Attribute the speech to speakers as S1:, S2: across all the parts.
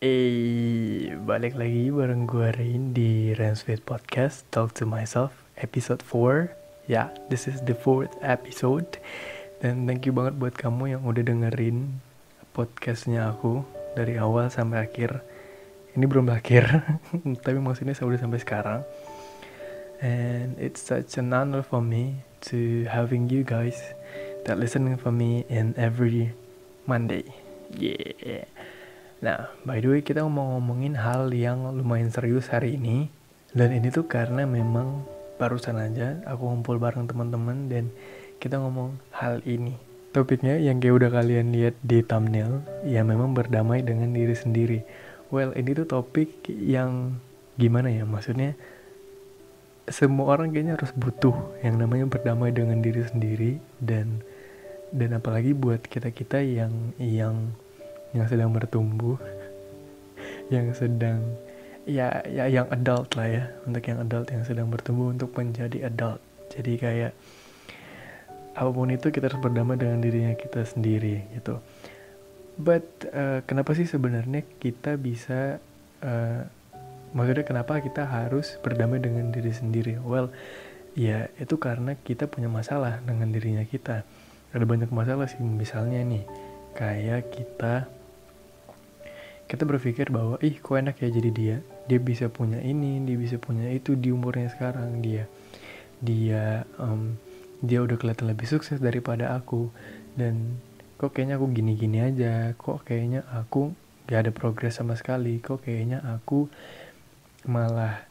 S1: Eh, balik lagi bareng gue Rain di Ransfit Podcast Talk to Myself episode 4 Ya, yeah, this is the fourth episode. Dan thank you banget buat kamu yang udah dengerin podcastnya aku Dari awal sampai akhir. Ini belum berakhir, tapi maksudnya saya udah sampai sekarang. And it's such an honor for me to having you guys that listening for me in every Monday. Yeah Nah, by the way kita mau ngomongin hal yang lumayan serius hari ini. Dan ini tuh karena memang barusan aja aku ngumpul bareng teman-teman dan kita ngomong hal ini. Topiknya yang kayak udah kalian lihat di thumbnail, ya memang berdamai dengan diri sendiri. Well, ini tuh topik yang gimana ya? Maksudnya semua orang kayaknya harus butuh yang namanya berdamai dengan diri sendiri dan dan apalagi buat kita-kita yang yang yang sedang bertumbuh yang sedang ya ya yang adult lah ya untuk yang adult yang sedang bertumbuh untuk menjadi adult. Jadi kayak apa pun itu kita harus berdamai dengan dirinya kita sendiri gitu. But uh, kenapa sih sebenarnya kita bisa uh, maksudnya kenapa kita harus berdamai dengan diri sendiri? Well ya itu karena kita punya masalah dengan dirinya kita. Ada banyak masalah sih misalnya nih kayak kita kita berpikir bahwa ih kok enak ya jadi dia. Dia bisa punya ini dia bisa punya itu di umurnya sekarang. Dia dia um, dia udah kelihatan lebih sukses daripada aku. Dan kok kayaknya aku gini-gini aja. Kok kayaknya aku gak ada progres sama sekali. Kok kayaknya aku malah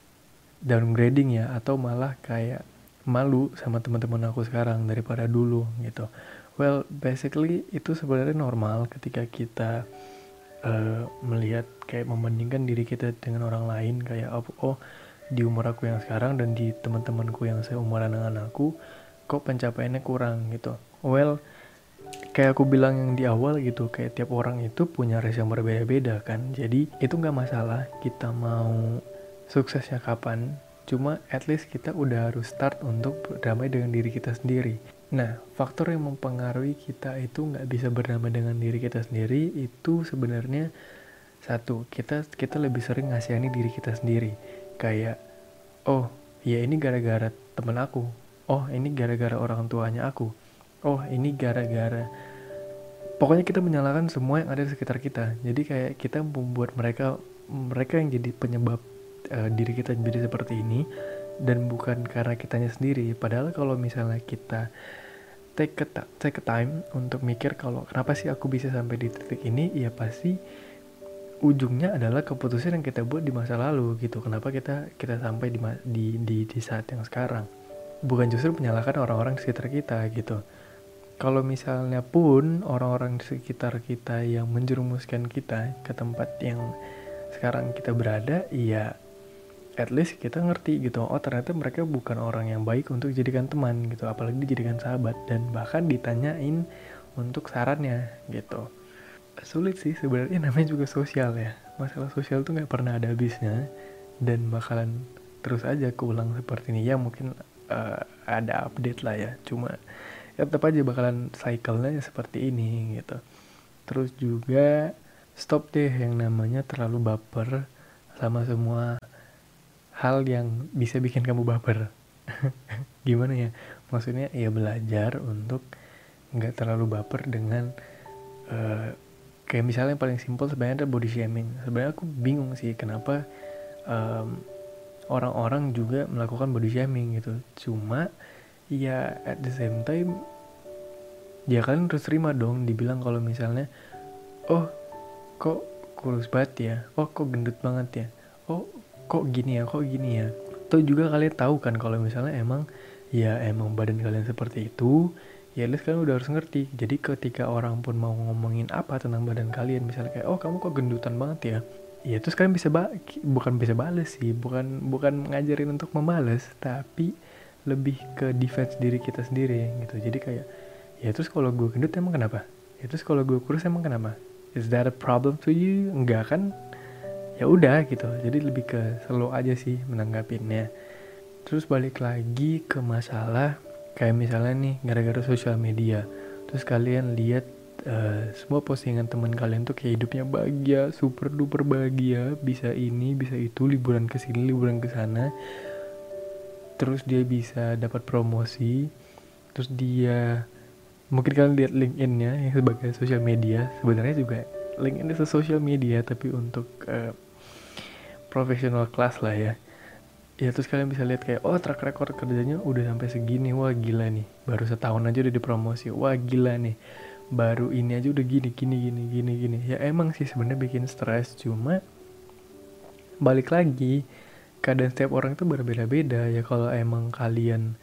S1: downgrading ya atau malah kayak malu sama teman-teman aku sekarang daripada dulu gitu. Well basically itu sebenarnya normal ketika kita uh, melihat kayak membandingkan diri kita dengan orang lain kayak oh, oh di umur aku yang sekarang dan di teman-temanku yang seumuran dengan aku kok pencapaiannya kurang gitu. Well kayak aku bilang yang di awal gitu kayak tiap orang itu punya race yang berbeda-beda kan. Jadi itu nggak masalah kita mau suksesnya kapan cuma at least kita udah harus start untuk berdamai dengan diri kita sendiri. Nah, faktor yang mempengaruhi kita itu nggak bisa bernama dengan diri kita sendiri itu sebenarnya satu kita kita lebih sering ngasihani diri kita sendiri. Kayak oh ya ini gara-gara temen aku. Oh ini gara-gara orang tuanya aku. Oh ini gara-gara pokoknya kita menyalahkan semua yang ada di sekitar kita. Jadi kayak kita membuat mereka mereka yang jadi penyebab uh, diri kita jadi seperti ini dan bukan karena kitanya sendiri. Padahal kalau misalnya kita take a, take a time untuk mikir kalau kenapa sih aku bisa sampai di titik ini ya pasti ujungnya adalah keputusan yang kita buat di masa lalu gitu. Kenapa kita kita sampai di di di, di saat yang sekarang? Bukan justru menyalahkan orang-orang di sekitar kita gitu. Kalau misalnya pun orang-orang di sekitar kita yang menjerumuskan kita ke tempat yang sekarang kita berada ya at least kita ngerti gitu oh ternyata mereka bukan orang yang baik untuk dijadikan teman gitu apalagi dijadikan sahabat dan bahkan ditanyain untuk sarannya gitu. Sulit sih sebenarnya namanya juga sosial ya. Masalah sosial tuh nggak pernah ada habisnya dan bakalan terus aja keulang seperti ini. Ya mungkin uh, ada update lah ya cuma ya tetap aja bakalan cycle-nya seperti ini gitu. Terus juga stop deh yang namanya terlalu baper sama semua hal yang bisa bikin kamu baper. Gimana ya? Maksudnya ya belajar untuk nggak terlalu baper dengan uh, kayak misalnya yang paling simpel sebenarnya ada body shaming. Sebenarnya aku bingung sih kenapa um, orang-orang juga melakukan body shaming gitu. Cuma ya at the same time ya kalian harus terima dong. Dibilang kalau misalnya oh kok kurus banget ya? Oh kok gendut banget ya? Oh kok gini ya kok gini ya? Atau juga kalian tahu kan kalau misalnya emang ya emang badan kalian seperti itu ya least kalian udah harus ngerti. Jadi ketika orang pun mau ngomongin apa tentang badan kalian misalnya kayak oh kamu kok gendutan banget ya? Ya terus kalian bisa ba bukan bisa bales sih bukan bukan ngajarin untuk membalas tapi lebih ke defense diri kita sendiri gitu. Jadi kayak ya terus kalau gue gendut emang kenapa? Ya terus kalau gue kurus emang kenapa? Is that a problem to you? Enggak kan ya udah gitu. Jadi lebih ke slow aja sih menanggapinnya terus balik lagi ke masalah kayak misalnya nih gara-gara sosial media. Terus kalian lihat uh, semua postingan teman kalian tuh kayak hidupnya bahagia super duper bahagia. Bisa ini bisa itu liburan ke sini liburan ke sana. Terus dia bisa dapat promosi. Terus dia mungkin kalian lihat LinkedIn-nya yang sebagai sosial media. Sebenarnya juga LinkedIn itu sosial media tapi untuk uh, profesional class lah ya. Ya terus kalian bisa lihat kayak oh track record kerjanya udah sampai segini. Wah gila nih. Baru setahun aja udah dipromosi. Wah gila nih. Baru ini aja udah gini gini gini gini gini. Ya emang sih sebenarnya bikin stres. Cuma balik lagi keadaan setiap orang itu berbeda-beda. Ya kalau emang kalian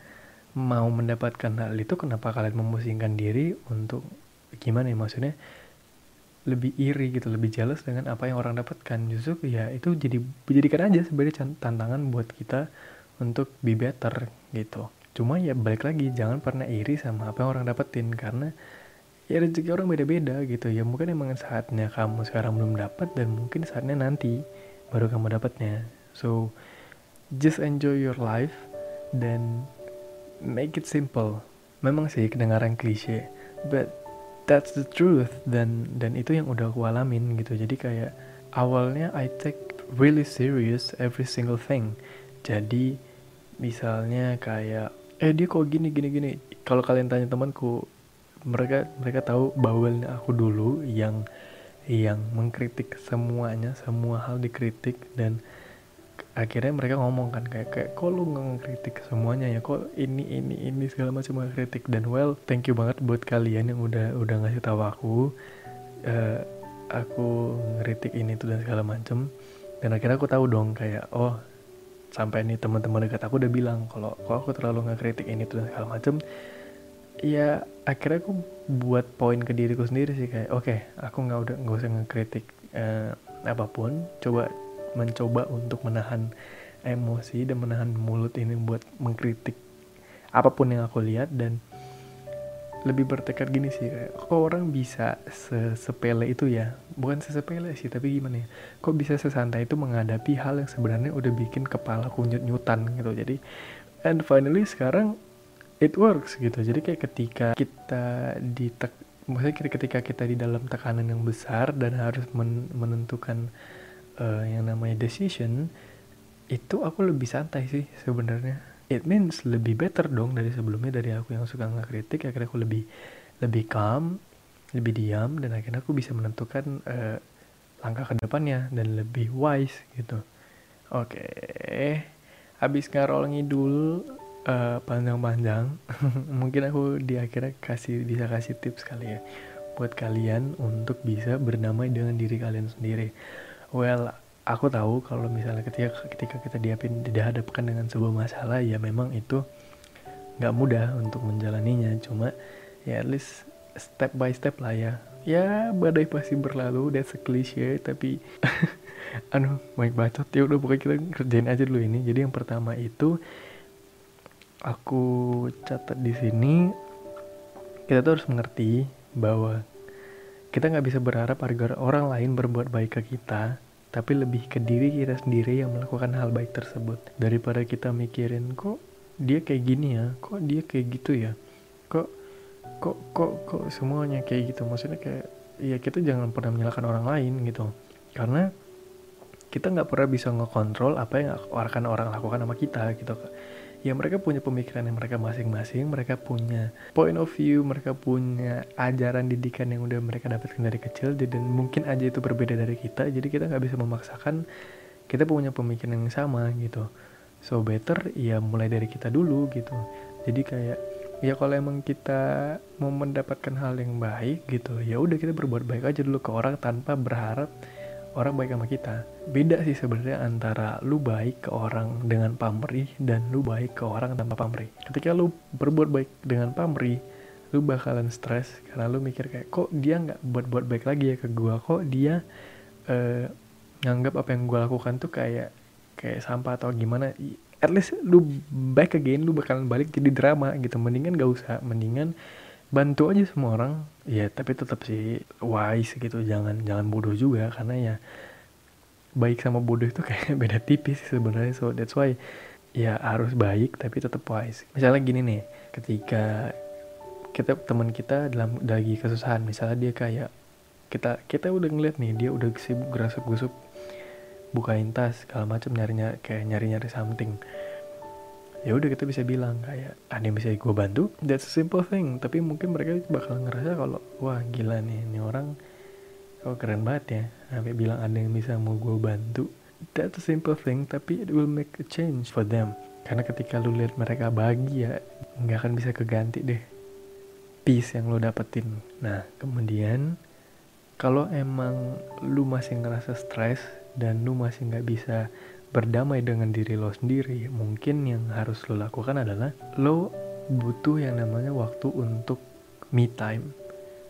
S1: mau mendapatkan hal itu kenapa kalian memusingkan diri untuk gimana ya maksudnya lebih iri gitu lebih jelas dengan apa yang orang dapatkan. Justru ya itu jadi dijadikan aja sebagai tantangan buat kita untuk be better gitu. Cuma ya balik lagi jangan pernah iri sama apa yang orang dapetin karena ya rezeki orang beda-beda gitu. Ya mungkin emang saatnya kamu sekarang belum dapat dan mungkin saatnya nanti baru kamu dapatnya. So just enjoy your life dan make it simple. Memang sih kedengaran klise but that's the truth dan dan itu yang udah aku alamin gitu. Jadi kayak awalnya I take really serious every single thing. Jadi misalnya kayak eh dia kok gini gini gini. Kalau kalian tanya temanku mereka mereka tahu bawelnya aku dulu yang yang mengkritik semuanya semua hal dikritik dan akhirnya mereka ngomong kan kayak kayak kok lu ngekritik semuanya ya? Kok ini ini ini segala macam kritik dan well thank you banget buat kalian yang udah udah ngasih tahu aku uh, aku ngeritik ini tuh dan segala macem. Dan akhirnya aku tahu dong kayak oh sampai ini teman-teman dekat aku udah bilang kalau kok aku terlalu ngekritik ini tuh dan segala macem. Ya akhirnya aku buat poin ke diriku sendiri sih kayak oke okay, aku nggak udah nggak usah ngekritik uh, apa pun. Coba mencoba untuk menahan emosi dan menahan mulut ini buat mengkritik apa pun yang aku lihat dan lebih bertekad gini sih kayak kok orang bisa sesepele itu ya? Bukan sesepele sih tapi gimana ya? Kok bisa sesantai itu menghadapi hal yang sebenarnya udah bikin kepala kunyut nyutan gitu. Jadi and finally sekarang it works gitu. Jadi kayak ketika kita di maksudnya ketika kita di dalam tekanan yang besar dan harus men menentukan uh, yang namanya decision itu aku lebih santai sih sebenarnya. It means lebih better dong dari sebelumnya dari aku yang suka ngekritik. Akhirnya aku lebih lebih calm lebih diam dan akhirnya aku bisa menentukan uh, langkah ke depannya dan lebih wise gitu. Oke okay. habis ngarol ngidul uh, panjang-panjang mungkin aku di akhirnya kasih bisa kasih tips kali ya buat kalian untuk bisa bernamai dengan diri kalian sendiri well aku tahu kalau misalnya ketika ketika kita diapin dihadapkan dengan sebuah masalah ya memang itu nggak mudah untuk menjalaninya. Cuma ya at least step by step lah ya. Ya badai pasti berlalu that's a cliche tapi anu baik bacot. Ya udah pokoknya kita kerjain aja dulu ini. Jadi yang pertama itu aku catat di sini kita tuh harus mengerti bahwa kita nggak bisa berharap agar orang lain berbuat baik ke kita tapi lebih ke diri kita sendiri yang melakukan hal baik tersebut. Daripada kita mikirin kok dia kayak gini ya? Kok dia kayak gitu ya? Kok kok kok kok semuanya kayak gitu? Maksudnya kayak ya kita jangan pernah menyalahkan orang lain gitu. Karena kita nggak pernah bisa ngekontrol apa yang akan orang lakukan sama kita gitu ya mereka punya pemikiran yang mereka masing-masing mereka punya point of view mereka punya ajaran didikan yang udah mereka dapatkan dari kecil dan mungkin aja itu berbeda dari kita jadi kita nggak bisa memaksakan kita punya pemikiran yang sama gitu. So better ya mulai dari kita dulu gitu. Jadi kayak ya kalau emang kita mau mendapatkan hal yang baik gitu ya udah kita berbuat baik aja dulu ke orang tanpa berharap orang baik sama kita. Beda sih sebenarnya antara lu baik ke orang dengan pamrih dan lu baik ke orang tanpa pamrih. Ketika lu berbuat baik dengan pamrih lu bakalan stres karena lu mikir kayak kok dia nggak buat buat baik lagi ya ke gua? Kok dia uh, nganggap apa yang gua lakukan tuh kayak kayak sampah atau gimana? At least lu back again lu bakalan balik jadi drama gitu. Mendingan gak usah. Mendingan bantu aja semua orang. Ya tapi tetap sih wise gitu. Jangan jangan bodoh juga. Karena ya baik sama bodoh itu kayak beda tipis sebenarnya. So that's why ya harus baik tapi tetap wise. Misalnya gini nih ketika kita teman kita dalam lagi kesusahan. Misalnya dia kayak kita kita udah ngeliat nih dia udah sibuk gerasuk gusuk bukain tas segala macam nyarinya kayak nyari nyari something ya udah kita bisa bilang kayak ada yang bisa gue bantu? That's a simple thing. Tapi mungkin mereka bakal ngerasa kalau wah gila nih ini orang kok keren banget ya. Sampai bilang ada yang bisa mau gue bantu. That's a simple thing tapi it will make a change for them. Karena ketika lu lihat mereka bahagia nggak akan bisa keganti deh peace yang lo dapetin. Nah kemudian kalau emang lu masih ngerasa stres dan lu masih nggak bisa berdamai dengan diri lo sendiri mungkin yang harus lo lakukan adalah lo butuh yang namanya waktu untuk me time.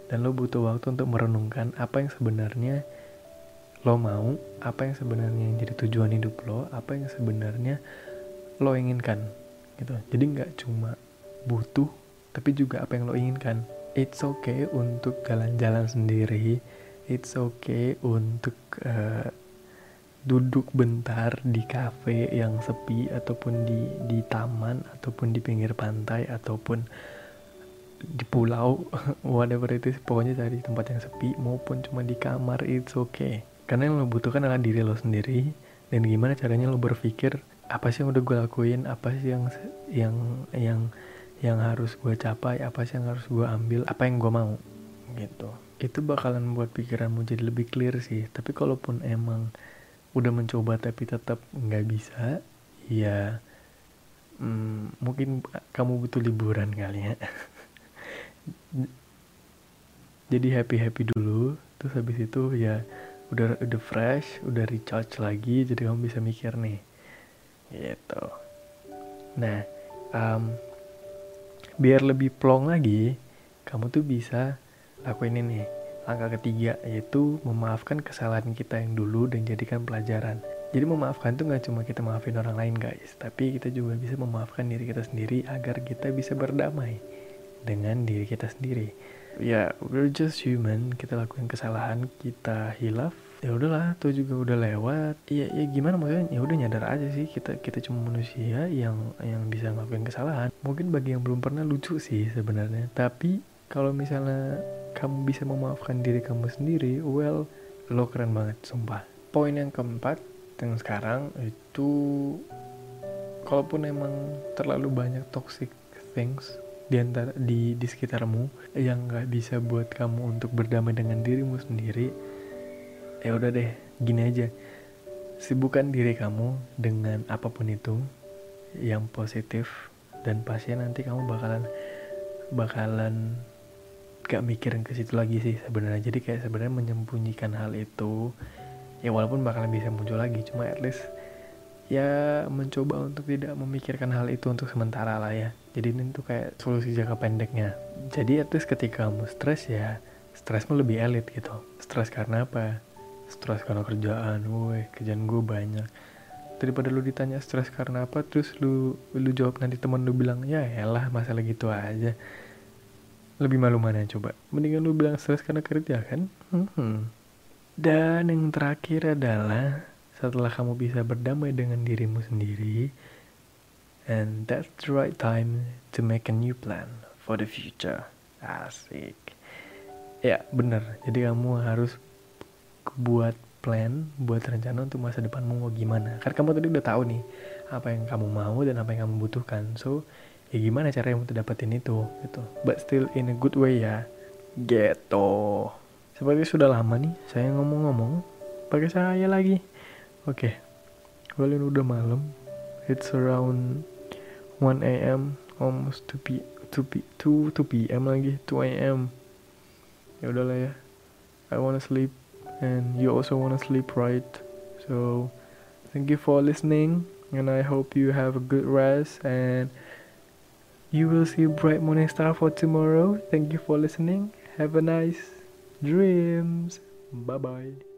S1: Dan lo butuh waktu untuk merenungkan apa yang sebenarnya lo mau apa yang sebenarnya yang jadi tujuan hidup lo apa yang sebenarnya lo inginkan gitu. Jadi nggak cuma butuh tapi juga apa yang lo inginkan. It's okay untuk jalan-jalan sendiri. It's okay untuk uh, duduk bentar di kafe yang sepi ataupun di di taman ataupun di pinggir pantai ataupun di pulau whatever itu pokoknya cari tempat yang sepi maupun cuma di kamar it's okay. Karena yang lo butuhkan adalah diri lo sendiri dan gimana caranya lo berpikir apa sih yang udah gue lakuin apa sih yang yang yang yang harus gue capai apa sih yang harus gue ambil apa yang gue mau gitu. Itu bakalan membuat pikiranmu jadi lebih clear sih. Tapi kalaupun emang udah mencoba tapi tetap nggak bisa ya hmm, mungkin kamu butuh liburan kali ya. Jadi happy happy dulu terus habis itu ya udah udah fresh udah recharge lagi jadi kamu bisa mikir nih gitu. Nah um, biar lebih plong lagi kamu tuh bisa lakuin ini langkah ketiga yaitu memaafkan kesalahan kita yang dulu dan jadikan pelajaran. Jadi memaafkan tuh nggak cuma kita maafin orang lain guys. Tapi kita juga bisa memaafkan diri kita sendiri agar kita bisa berdamai dengan diri kita sendiri. Ya yeah, we're just human. Kita lakukan kesalahan kita hilaf. Ya udahlah tuh juga udah lewat. Ya ya gimana? Maksudnya ya udah nyadar aja sih. Kita kita cuma manusia yang yang bisa ngelakuin kesalahan. Mungkin bagi yang belum pernah lucu sih sebenarnya. Tapi kalau misalnya kamu bisa memaafkan diri kamu sendiri well lo keren banget sumpah. Poin yang keempat yang sekarang itu kalaupun emang terlalu banyak toxic things di antara di di sekitarmu yang nggak bisa buat kamu untuk berdamai dengan dirimu sendiri ya udah deh gini aja. Sibukkan diri kamu dengan apa pun itu yang positif dan pasti nanti kamu bakalan bakalan gak mikirin ke situ lagi sih sebenarnya. Jadi kayak sebenarnya menyembunyikan hal itu ya walaupun bakalan bisa muncul lagi cuma at least ya mencoba untuk tidak memikirkan hal itu untuk sementara lah ya. Jadi ini tuh kayak solusi jangka pendeknya. Jadi at least ketika kamu stres ya stresmu lebih elit gitu. Stres karena apa? Stres karena kerjaan woi kerjaan gue banyak. Daripada lu ditanya stres karena apa terus lu lu jawab nanti teman lu bilang ya elah masalah gitu aja lebih malu mana coba mendingan lu bilang stres karena kerja kan hmm. dan yang terakhir adalah setelah kamu bisa berdamai dengan dirimu sendiri and that's the right time to make a new plan for the future asik ya bener jadi kamu harus buat plan, buat rencana untuk masa depanmu mau gimana. Karena kamu tadi udah tahu nih apa yang kamu mau dan apa yang kamu butuhkan. So, ya gimana cara yang untuk dapetin itu gitu. But still in a good way ya. Gitu. Seperti sudah lama nih saya ngomong-ngomong pakai saya lagi. Oke. Okay. Well, ini udah malam. It's around 1 a.m. almost 2 p 2 p 2 2 p.m. lagi 2 a.m. Ya udahlah ya. I wanna sleep and you also want to sleep right. So, thank you for listening, and I hope you have a good rest and you will see a bright morning star for tomorrow. Thank you for listening. Have a nice dreams. Bye bye.